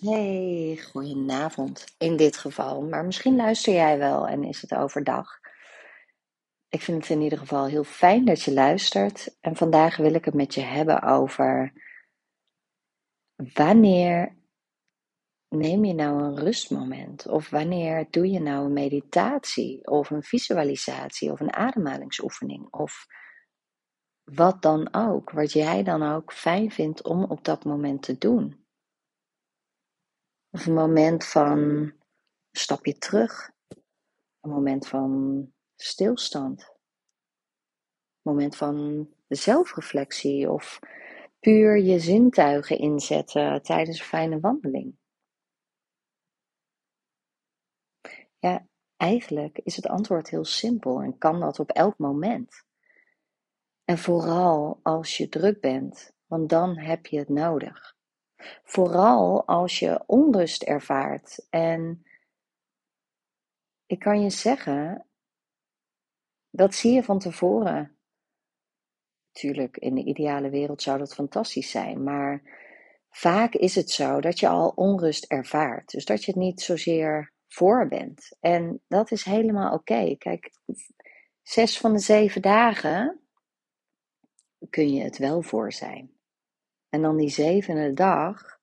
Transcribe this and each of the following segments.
Hey, goedenavond in dit geval. Maar misschien luister jij wel en is het overdag. Ik vind het in ieder geval heel fijn dat je luistert. En vandaag wil ik het met je hebben over wanneer neem je nou een rustmoment? Of wanneer doe je nou een meditatie of een visualisatie of een ademhalingsoefening? Of wat dan ook, wat jij dan ook fijn vindt om op dat moment te doen. Of een moment van een stapje terug. Een moment van stilstand. Een moment van zelfreflectie of puur je zintuigen inzetten tijdens een fijne wandeling. Ja, eigenlijk is het antwoord heel simpel en kan dat op elk moment. En vooral als je druk bent, want dan heb je het nodig. Vooral als je onrust ervaart. En ik kan je zeggen, dat zie je van tevoren. Tuurlijk, in de ideale wereld zou dat fantastisch zijn, maar vaak is het zo dat je al onrust ervaart. Dus dat je het niet zozeer voor bent. En dat is helemaal oké. Kijk, zes van de zeven dagen kun je het wel voor zijn. En dan die zevende dag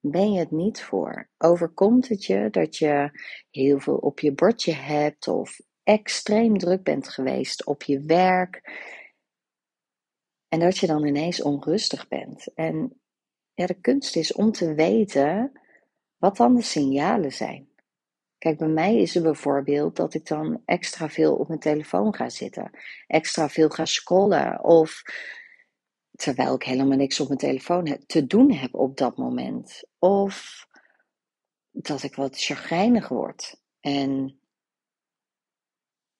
ben je het niet voor. Overkomt het je dat je heel veel op je bordje hebt of extreem druk bent geweest op je werk en dat je dan ineens onrustig bent. En de kunst is om te weten wat dan de signalen zijn. Kijk, bij mij is het bijvoorbeeld dat ik dan extra veel op mijn telefoon ga zitten, extra veel ga scrollen of terwijl ik helemaal niks op mijn telefoon te doen heb op dat moment. Of dat ik wat chagrijnig word en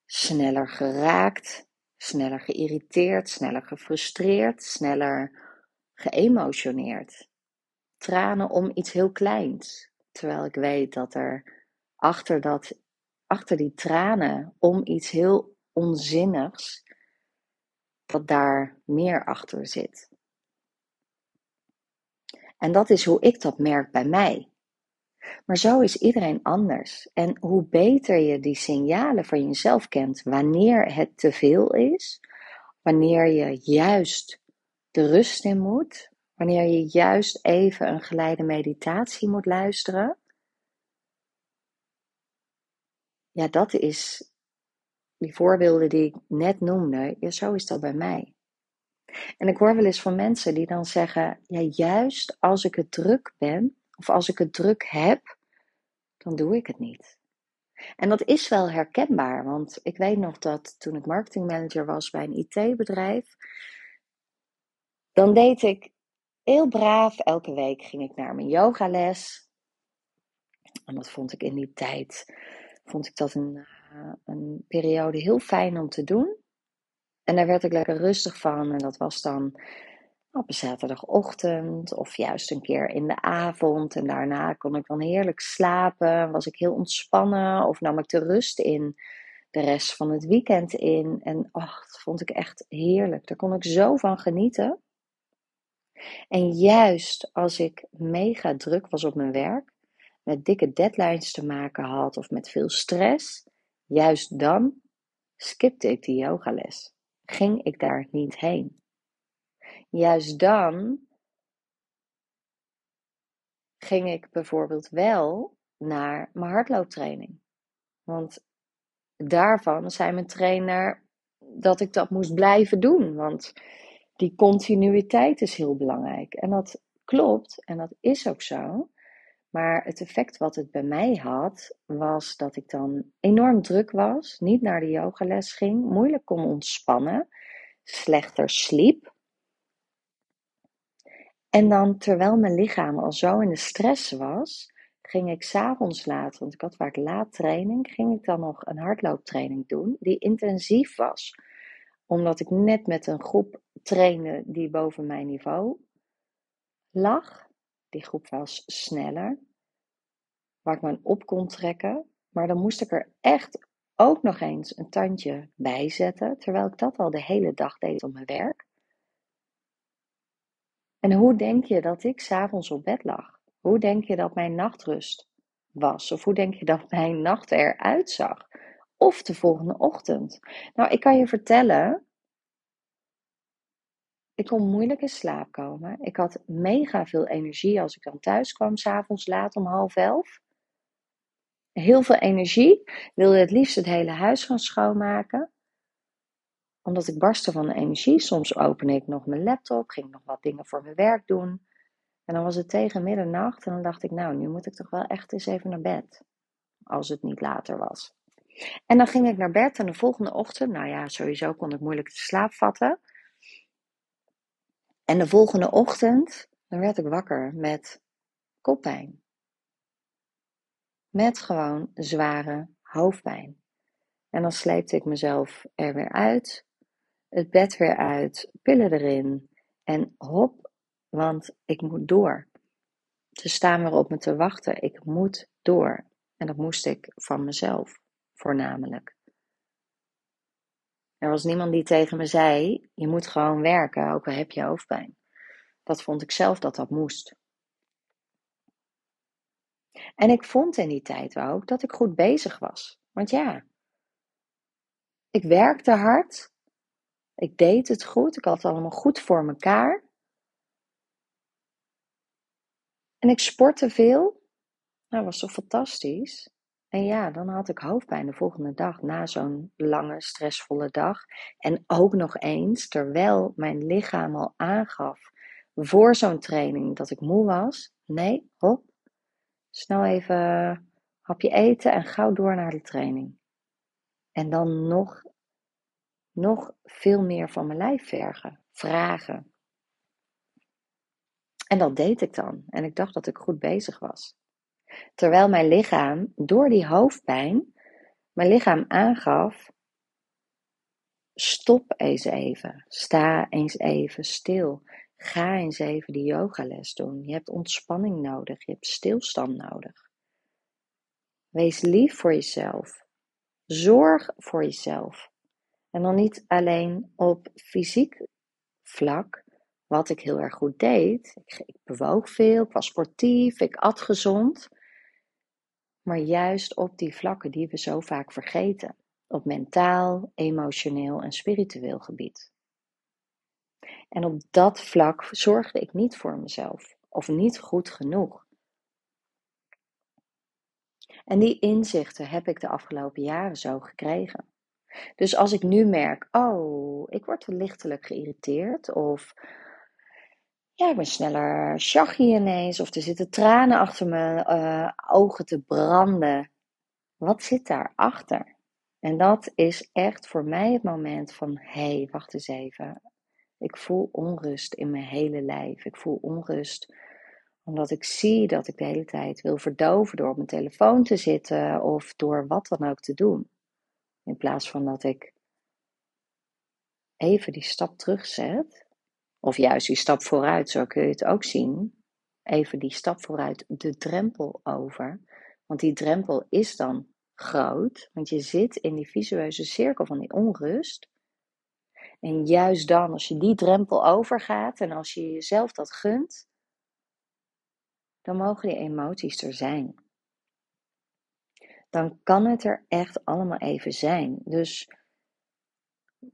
sneller geraakt, sneller geïrriteerd, sneller gefrustreerd, sneller geëmotioneerd. Tranen om iets heel kleins, terwijl ik weet dat er achter, dat, achter die tranen om iets heel onzinnigs dat daar meer achter zit. En dat is hoe ik dat merk bij mij. Maar zo is iedereen anders. En hoe beter je die signalen van jezelf kent, wanneer het te veel is, wanneer je juist de rust in moet, wanneer je juist even een geleide meditatie moet luisteren. Ja, dat is die voorbeelden die ik net noemde, ja, zo is dat bij mij. En ik hoor wel eens van mensen die dan zeggen: ja, juist als ik het druk ben, of als ik het druk heb, dan doe ik het niet. En dat is wel herkenbaar, want ik weet nog dat toen ik marketingmanager was bij een IT-bedrijf, dan deed ik heel braaf elke week ging ik naar mijn yogales. En dat vond ik in die tijd, vond ik dat een, uh, een periode heel fijn om te doen. En daar werd ik lekker rustig van. En dat was dan op een zaterdagochtend of juist een keer in de avond. En daarna kon ik dan heerlijk slapen. Was ik heel ontspannen of nam ik de rust in de rest van het weekend in. En ach, dat vond ik echt heerlijk. Daar kon ik zo van genieten. En juist als ik mega druk was op mijn werk, met dikke deadlines te maken had of met veel stress, juist dan skipte ik die yogales. Ging ik daar niet heen. Juist dan ging ik bijvoorbeeld wel naar mijn hardlooptraining. Want daarvan zei mijn trainer dat ik dat moest blijven doen. Want die continuïteit is heel belangrijk. En dat klopt en dat is ook zo. Maar het effect wat het bij mij had, was dat ik dan enorm druk was, niet naar de yogales ging, moeilijk kon ontspannen, slechter sliep. En dan, terwijl mijn lichaam al zo in de stress was, ging ik s'avonds laat, want ik had vaak laat training, ging ik dan nog een hardlooptraining doen, die intensief was. Omdat ik net met een groep trainde die boven mijn niveau lag. Die groep was sneller, waar ik me op kon trekken. Maar dan moest ik er echt ook nog eens een tandje bij zetten, terwijl ik dat al de hele dag deed op mijn werk. En hoe denk je dat ik s'avonds op bed lag? Hoe denk je dat mijn nachtrust was? Of hoe denk je dat mijn nacht eruit zag? Of de volgende ochtend? Nou, ik kan je vertellen, ik kon moeilijk in slaap komen. Ik had mega veel energie als ik dan thuis kwam, s'avonds laat om half elf. Heel veel energie. Wilde het liefst het hele huis gaan schoonmaken. Omdat ik barstte van de energie. Soms opende ik nog mijn laptop, ging nog wat dingen voor mijn werk doen. En dan was het tegen middernacht en dan dacht ik, nou, nu moet ik toch wel echt eens even naar bed. Als het niet later was. En dan ging ik naar bed en de volgende ochtend, nou ja, sowieso kon ik moeilijk de slaap vatten. En de volgende ochtend, dan werd ik wakker met koppijn. Met gewoon zware hoofdpijn. En dan sleepte ik mezelf er weer uit, het bed weer uit, pillen erin en hop, want ik moet door. Ze staan weer op me te wachten. Ik moet door. En dat moest ik van mezelf, voornamelijk. Er was niemand die tegen me zei: je moet gewoon werken, ook al heb je hoofdpijn. Dat vond ik zelf dat dat moest. En ik vond in die tijd ook dat ik goed bezig was. Want ja, ik werkte hard. Ik deed het goed. Ik had het allemaal goed voor mekaar. En ik sportte veel. Nou, dat was toch fantastisch. En ja, dan had ik hoofdpijn de volgende dag na zo'n lange, stressvolle dag. En ook nog eens, terwijl mijn lichaam al aangaf voor zo'n training dat ik moe was. Nee, hop, snel even hapje eten en gauw door naar de training. En dan nog, nog veel meer van mijn lijf vergen, vragen. En dat deed ik dan. En ik dacht dat ik goed bezig was. Terwijl mijn lichaam, door die hoofdpijn, mijn lichaam aangaf: stop eens even, sta eens even stil. Ga eens even die yogales doen. Je hebt ontspanning nodig, je hebt stilstand nodig. Wees lief voor jezelf. Zorg voor jezelf. En dan niet alleen op fysiek vlak, wat ik heel erg goed deed. Ik, ik bewoog veel, ik was sportief, ik at gezond. Maar juist op die vlakken die we zo vaak vergeten. Op mentaal, emotioneel en spiritueel gebied. En op dat vlak zorgde ik niet voor mezelf, of niet goed genoeg. En die inzichten heb ik de afgelopen jaren zo gekregen. Dus als ik nu merk, oh, ik word lichtelijk geïrriteerd, of ja, ik ben sneller shaggy ineens, of er zitten tranen achter mijn uh, ogen te branden. Wat zit daarachter? En dat is echt voor mij het moment van: hé, hey, wacht eens even. Ik voel onrust in mijn hele lijf. Ik voel onrust omdat ik zie dat ik de hele tijd wil verdoven door op mijn telefoon te zitten of door wat dan ook te doen. In plaats van dat ik even die stap terugzet, of juist die stap vooruit, zo kun je het ook zien. Even die stap vooruit, de drempel over. Want die drempel is dan groot, want je zit in die visueuze cirkel van die onrust. En juist dan, als je die drempel overgaat en als je jezelf dat gunt, dan mogen die emoties er zijn. Dan kan het er echt allemaal even zijn. Dus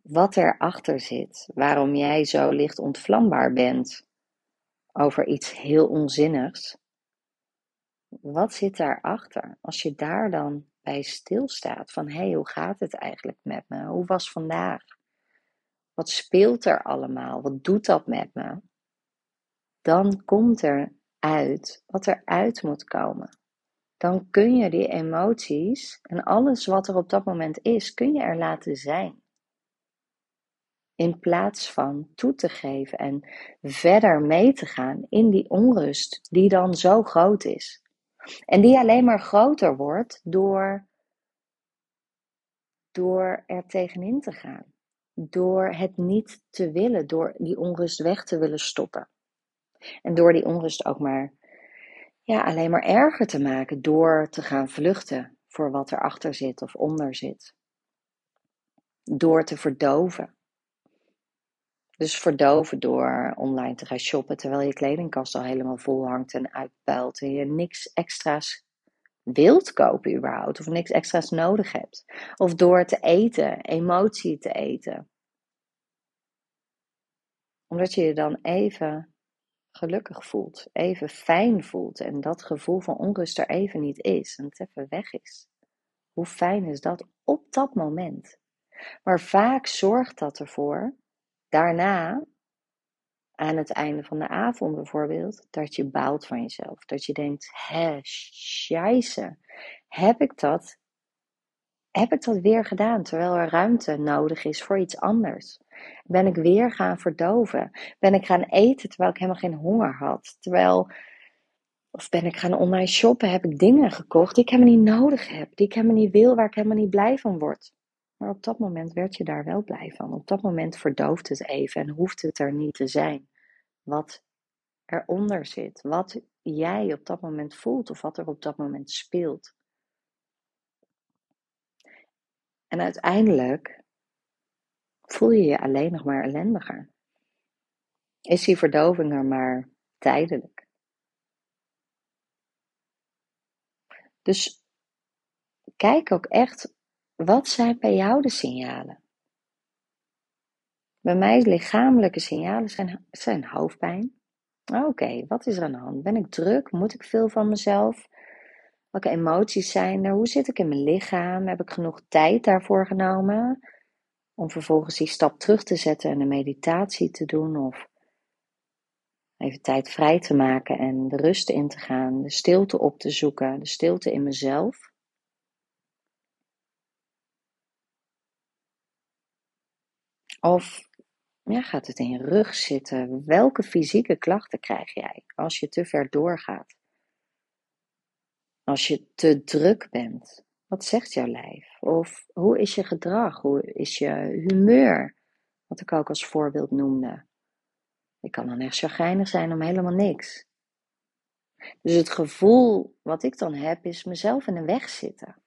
wat erachter zit, waarom jij zo licht ontvlambaar bent over iets heel onzinnigs, wat zit daarachter? Als je daar dan bij stilstaat van hé, hey, hoe gaat het eigenlijk met me? Hoe was vandaag? Wat speelt er allemaal? Wat doet dat met me? Dan komt er uit wat er uit moet komen. Dan kun je die emoties en alles wat er op dat moment is, kun je er laten zijn. In plaats van toe te geven en verder mee te gaan in die onrust die dan zo groot is. En die alleen maar groter wordt door, door er tegenin te gaan door het niet te willen, door die onrust weg te willen stoppen. En door die onrust ook maar ja, alleen maar erger te maken door te gaan vluchten voor wat erachter zit of onder zit. Door te verdoven. Dus verdoven door online te gaan shoppen terwijl je kledingkast al helemaal vol hangt en uitpuilt en je niks extra's wilt kopen überhaupt of niks extra's nodig hebt. Of door te eten, emotie te eten. Omdat je je dan even gelukkig voelt, even fijn voelt en dat gevoel van onrust er even niet is en het even weg is. Hoe fijn is dat op dat moment? Maar vaak zorgt dat ervoor, daarna, aan het einde van de avond bijvoorbeeld, dat je baalt van jezelf. Dat je denkt, hé, scheisse, heb ik dat, heb ik dat weer gedaan, terwijl er ruimte nodig is voor iets anders? Ben ik weer gaan verdoven? Ben ik gaan eten terwijl ik helemaal geen honger had? Terwijl, of ben ik gaan online shoppen? Heb ik dingen gekocht die ik helemaal niet nodig heb, die ik helemaal niet wil, waar ik helemaal niet blij van word? Maar op dat moment werd je daar wel blij van. Op dat moment verdooft het even en hoeft het er niet te zijn. Wat eronder zit, wat jij op dat moment voelt of wat er op dat moment speelt. En uiteindelijk voel je je alleen nog maar ellendiger. Is die verdoving er maar tijdelijk? Dus kijk ook echt, wat zijn bij jou de signalen? Bij mij lichamelijke signalen zijn, zijn hoofdpijn. Oké, wat is er aan de hand? Ben ik druk? Moet ik veel van mezelf? Welke emoties zijn er? Hoe zit ik in mijn lichaam? Heb ik genoeg tijd daarvoor genomen? Om vervolgens die stap terug te zetten en een meditatie te doen of even tijd vrij te maken en de rust in te gaan, de stilte op te zoeken, de stilte in mezelf. Of ja, gaat het in je rug zitten? Welke fysieke klachten krijg jij als je te ver doorgaat? Als je te druk bent, wat zegt jouw lijf? Of hoe is je gedrag? Hoe is je humeur? Wat ik ook als voorbeeld noemde. Ik kan dan echt chagrijnig zijn om helemaal niks. Dus het gevoel wat ik dan heb is mezelf in de weg zitten.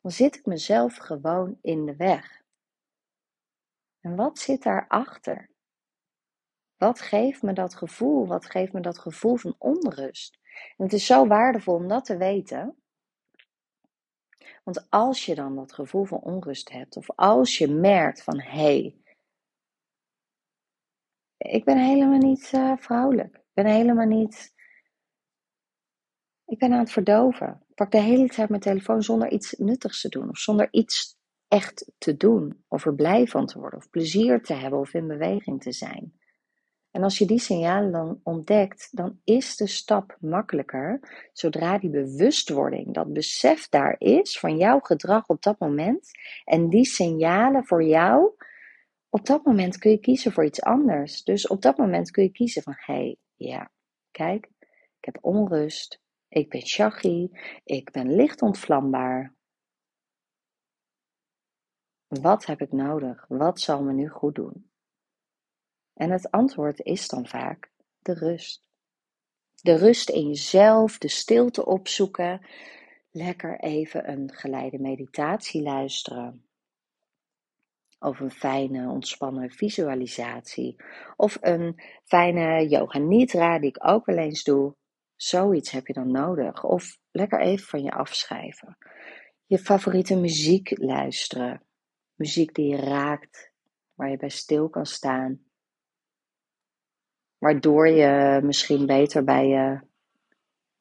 Dan zit ik mezelf gewoon in de weg. En wat zit daarachter? Wat geeft me dat gevoel? Wat geeft me dat gevoel van onrust? En het is zo waardevol om dat te weten. Want als je dan dat gevoel van onrust hebt, of als je merkt van hé, hey, ik ben helemaal niet uh, vrouwelijk, ik ben helemaal niet, ik ben aan het verdoven. Ik pak de hele tijd mijn telefoon zonder iets nuttigs te doen, of zonder iets echt te doen, of er blij van te worden, of plezier te hebben, of in beweging te zijn. En als je die signalen dan ontdekt, dan is de stap makkelijker zodra die bewustwording, dat besef daar is van jouw gedrag op dat moment en die signalen voor jou, op dat moment kun je kiezen voor iets anders. Dus op dat moment kun je kiezen van hé, hey, ja, kijk, ik heb onrust, ik ben shaggy, ik ben licht ontvlambaar. Wat heb ik nodig? Wat zal me nu goed doen? En het antwoord is dan vaak de rust. De rust in jezelf, de stilte opzoeken, lekker even een geleide meditatie luisteren. Of een fijne ontspannen visualisatie. Of een fijne yoga nidra die ik ook wel eens doe. Zoiets heb je dan nodig. Of lekker even van je afschrijven. Je favoriete muziek luisteren. Muziek die je raakt, waar je bij stil kan staan waardoor je misschien beter bij je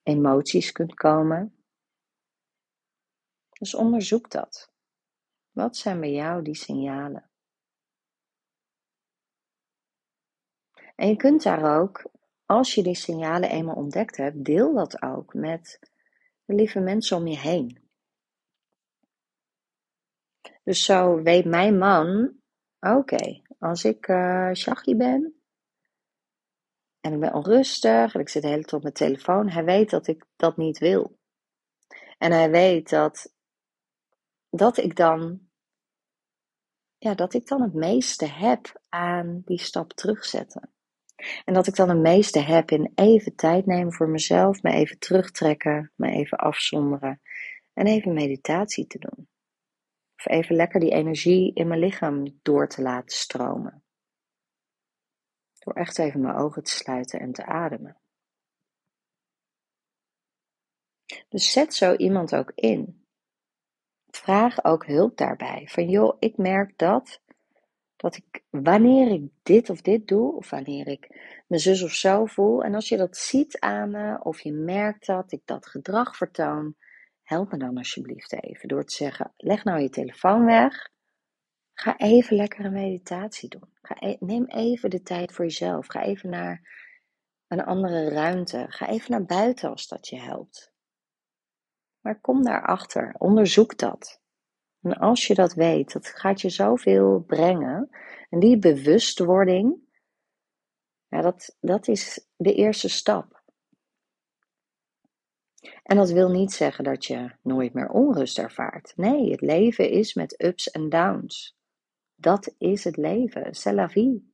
emoties kunt komen. Dus onderzoek dat. Wat zijn bij jou die signalen? En je kunt daar ook, als je die signalen eenmaal ontdekt hebt, deel dat ook met de lieve mensen om je heen. Dus zo weet mijn man, oké, als ik uh, shaggy ben, en ik ben onrustig en ik zit de hele tijd op mijn telefoon. Hij weet dat ik dat niet wil. En hij weet dat, dat ik dan, ja, dat ik dan het meeste heb aan die stap terugzetten. En dat ik dan het meeste heb in even tijd nemen voor mezelf, me even terugtrekken, me even afzonderen en even meditatie te doen. Of even lekker die energie in mijn lichaam door te laten stromen. Door echt even mijn ogen te sluiten en te ademen. Dus zet zo iemand ook in. Vraag ook hulp daarbij. Van joh, ik merk dat, dat ik wanneer ik dit of dit doe, of wanneer ik mijn zus of zo voel, en als je dat ziet aan me, of je merkt dat ik dat gedrag vertoon, help me dan alsjeblieft even door te zeggen: leg nou je telefoon weg. Ga even lekker een meditatie doen. Ga e-, neem even de tijd voor jezelf. Ga even naar een andere ruimte. Ga even naar buiten als dat je helpt. Maar kom daarachter. Onderzoek dat. En als je dat weet, dat gaat je zoveel brengen. En die bewustwording, ja, dat, dat is de eerste stap. En dat wil niet zeggen dat je nooit meer onrust ervaart. Nee, het leven is met ups en downs. Dat is het leven. C'est la vie.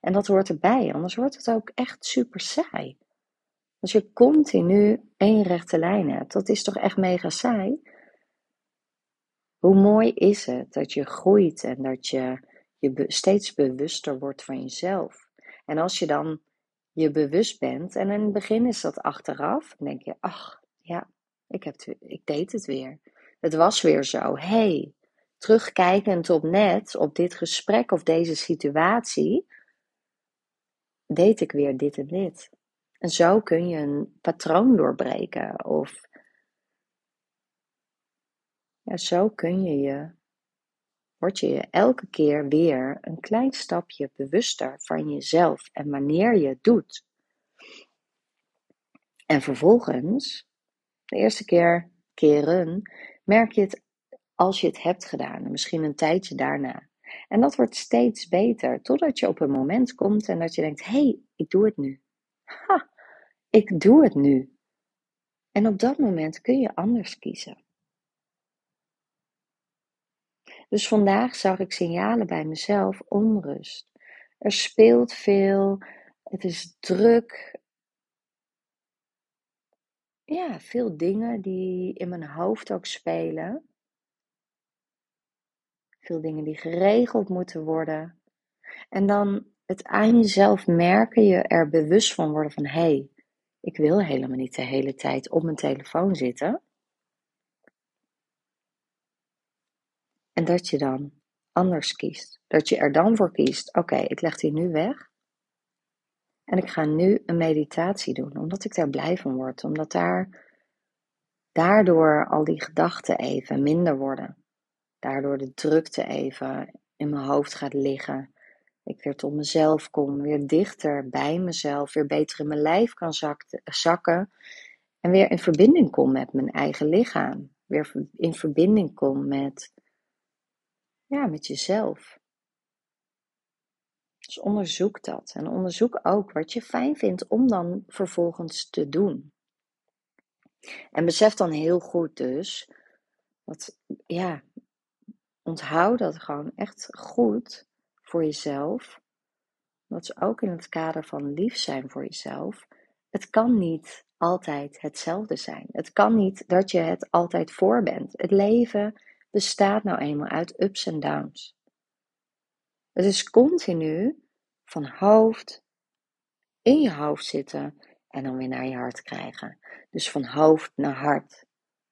En dat hoort erbij, anders wordt het ook echt super saai. Als je continu één rechte lijn hebt, dat is toch echt mega saai? Hoe mooi is het dat je groeit en dat je je steeds bewuster wordt van jezelf. En als je dan je bewust bent, en in het begin is dat achteraf, denk je, ach ja, ik, heb ik deed het weer. Het was weer zo. hey, terugkijkend op net, op dit gesprek of deze situatie, deed ik weer dit en dit. En zo kun je een patroon doorbreken. Of ja, zo kun je je, word je je elke keer weer een klein stapje bewuster van jezelf en wanneer je het doet. En vervolgens, de eerste keer keren, merk je het als je het hebt gedaan. misschien een tijdje daarna. En dat wordt steeds beter, totdat je op een moment komt en dat je denkt: hé, hey, ik doe het nu. Ha, ik doe het nu. En op dat moment kun je anders kiezen. Dus vandaag zag ik signalen bij mezelf onrust. Er speelt veel, het is druk. Ja, veel dingen die in mijn hoofd ook spelen. Veel dingen die geregeld moeten worden. En dan het aan jezelf merken, je er bewust van worden van hé, hey, ik wil helemaal niet de hele tijd op mijn telefoon zitten. En dat je dan anders kiest. Dat je er dan voor kiest, oké, ik leg die nu weg. En ik ga nu een meditatie doen, omdat ik daar blij van word. Omdat daar, daardoor al die gedachten even minder worden. Daardoor de drukte even in mijn hoofd gaat liggen. Ik weer tot mezelf kom, weer dichter bij mezelf, weer beter in mijn lijf kan zakken. En weer in verbinding kom met mijn eigen lichaam. Weer in verbinding kom met, ja, met jezelf. Dus onderzoek dat. En onderzoek ook wat je fijn vindt om dan vervolgens te doen. En besef dan heel goed dus, dat, ja, onthoud dat gewoon echt goed voor jezelf. Dat is ook in het kader van lief zijn voor jezelf. Het kan niet altijd hetzelfde zijn. Het kan niet dat je het altijd voor bent. Het leven bestaat nou eenmaal uit ups en downs. Het is continu van hoofd in je hoofd zitten en dan weer naar je hart krijgen. Dus van hoofd naar hart.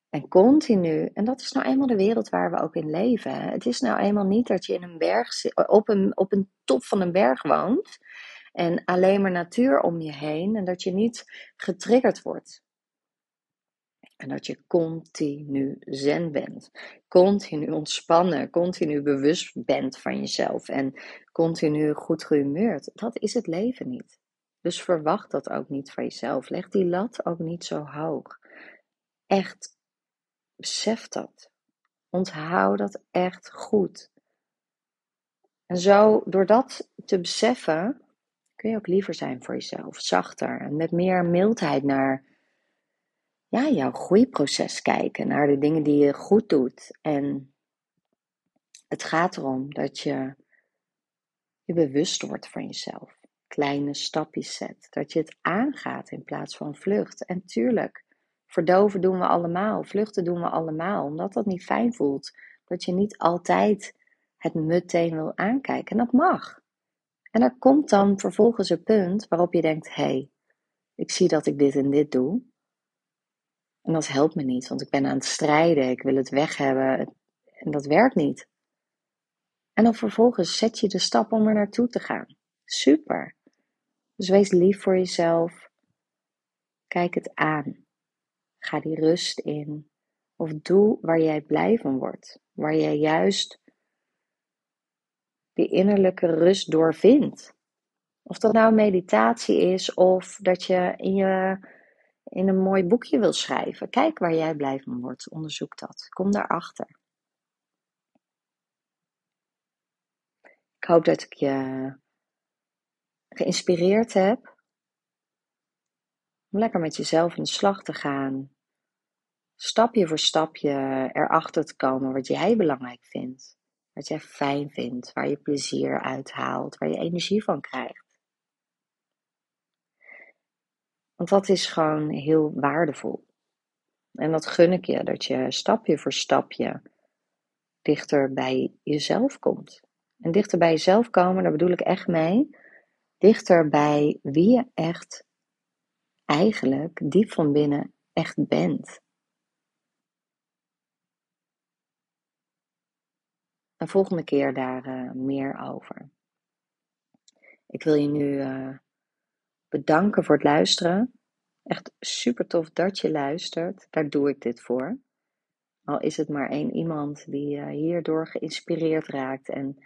En continu, en dat is nou eenmaal de wereld waar we ook in leven. Het is nou eenmaal niet dat je in een berg, op een, op een top van een berg woont en alleen maar natuur om je heen en dat je niet getriggerd wordt. En dat je continu zen bent, continu ontspannen, continu bewust bent van jezelf en continu goed gehumeurd. Dat is het leven niet. Dus verwacht dat ook niet van jezelf. Leg die lat ook niet zo hoog. Echt Besef dat. Onthoud dat echt goed. En zo, door dat te beseffen, kun je ook liever zijn voor jezelf, zachter en met meer mildheid naar ja, jouw groeiproces kijken, naar de dingen die je goed doet. En het gaat erom dat je je bewust wordt van jezelf, kleine stapjes zet, dat je het aangaat in plaats van vlucht. En tuurlijk, Verdoven doen we allemaal, vluchten doen we allemaal, omdat dat niet fijn voelt. Dat je niet altijd het meteen wil aankijken. En dat mag. En er komt dan vervolgens een punt waarop je denkt: hé, hey, ik zie dat ik dit en dit doe. En dat helpt me niet, want ik ben aan het strijden, ik wil het weg hebben en dat werkt niet. En dan vervolgens zet je de stap om er naartoe te gaan. Super. Dus wees lief voor jezelf. Kijk het aan. Ga die rust in. Of doe waar jij blij van wordt. Waar jij juist die innerlijke rust door vindt. Of dat nou meditatie is of dat je in, je in een mooi boekje wil schrijven. Kijk waar jij blij van wordt. Onderzoek dat. Kom daarachter. Ik hoop dat ik je geïnspireerd heb om lekker met jezelf in de slag te gaan. Stapje voor stapje erachter te komen wat jij belangrijk vindt. Wat jij fijn vindt, waar je plezier uit haalt, waar je energie van krijgt. Want dat is gewoon heel waardevol. En dat gun ik je, dat je stapje voor stapje dichter bij jezelf komt. En dichter bij jezelf komen, daar bedoel ik echt mee. Dichter bij wie je echt eigenlijk diep van binnen echt bent. Een volgende keer daar uh, meer over. Ik wil je nu uh, bedanken voor het luisteren. Echt super tof dat je luistert. Daar doe ik dit voor. Al is het maar één iemand die uh, hierdoor geïnspireerd raakt. En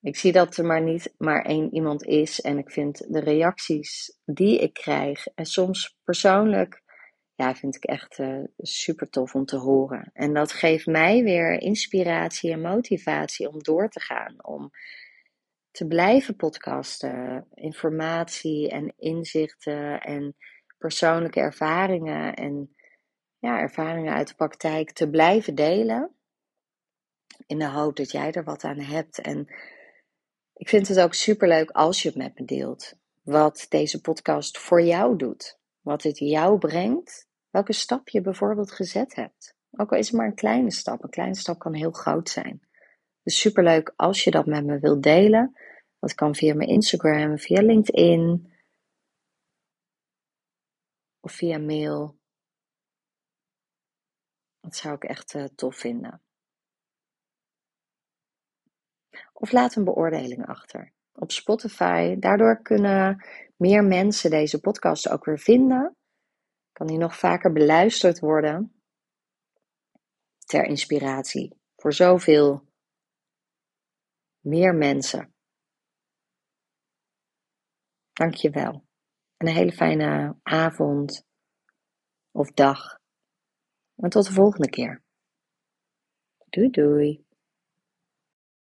ik zie dat er maar niet maar één iemand is. En ik vind de reacties die ik krijg, en soms persoonlijk, ja, vind ik echt uh, super tof om te horen. En dat geeft mij weer inspiratie en motivatie om door te gaan. Om te blijven podcasten. Informatie en inzichten en persoonlijke ervaringen en ja, ervaringen uit de praktijk te blijven delen. In de hoop dat jij er wat aan hebt. En ik vind het ook super leuk als je het met me deelt. Wat deze podcast voor jou doet. Wat het jou brengt. Welke stap je bijvoorbeeld gezet hebt. Ook al is het maar een kleine stap. Een kleine stap kan heel groot zijn. Dus super leuk als je dat met me wilt delen. Dat kan via mijn Instagram, via LinkedIn. Of via mail. Dat zou ik echt uh, tof vinden. Of laat een beoordeling achter op Spotify. Daardoor kunnen meer mensen deze podcast ook weer vinden. Kan die nog vaker beluisterd worden. Ter inspiratie voor zoveel meer mensen. Dankjewel. En een hele fijne avond of dag. En tot de volgende keer. Doei doei.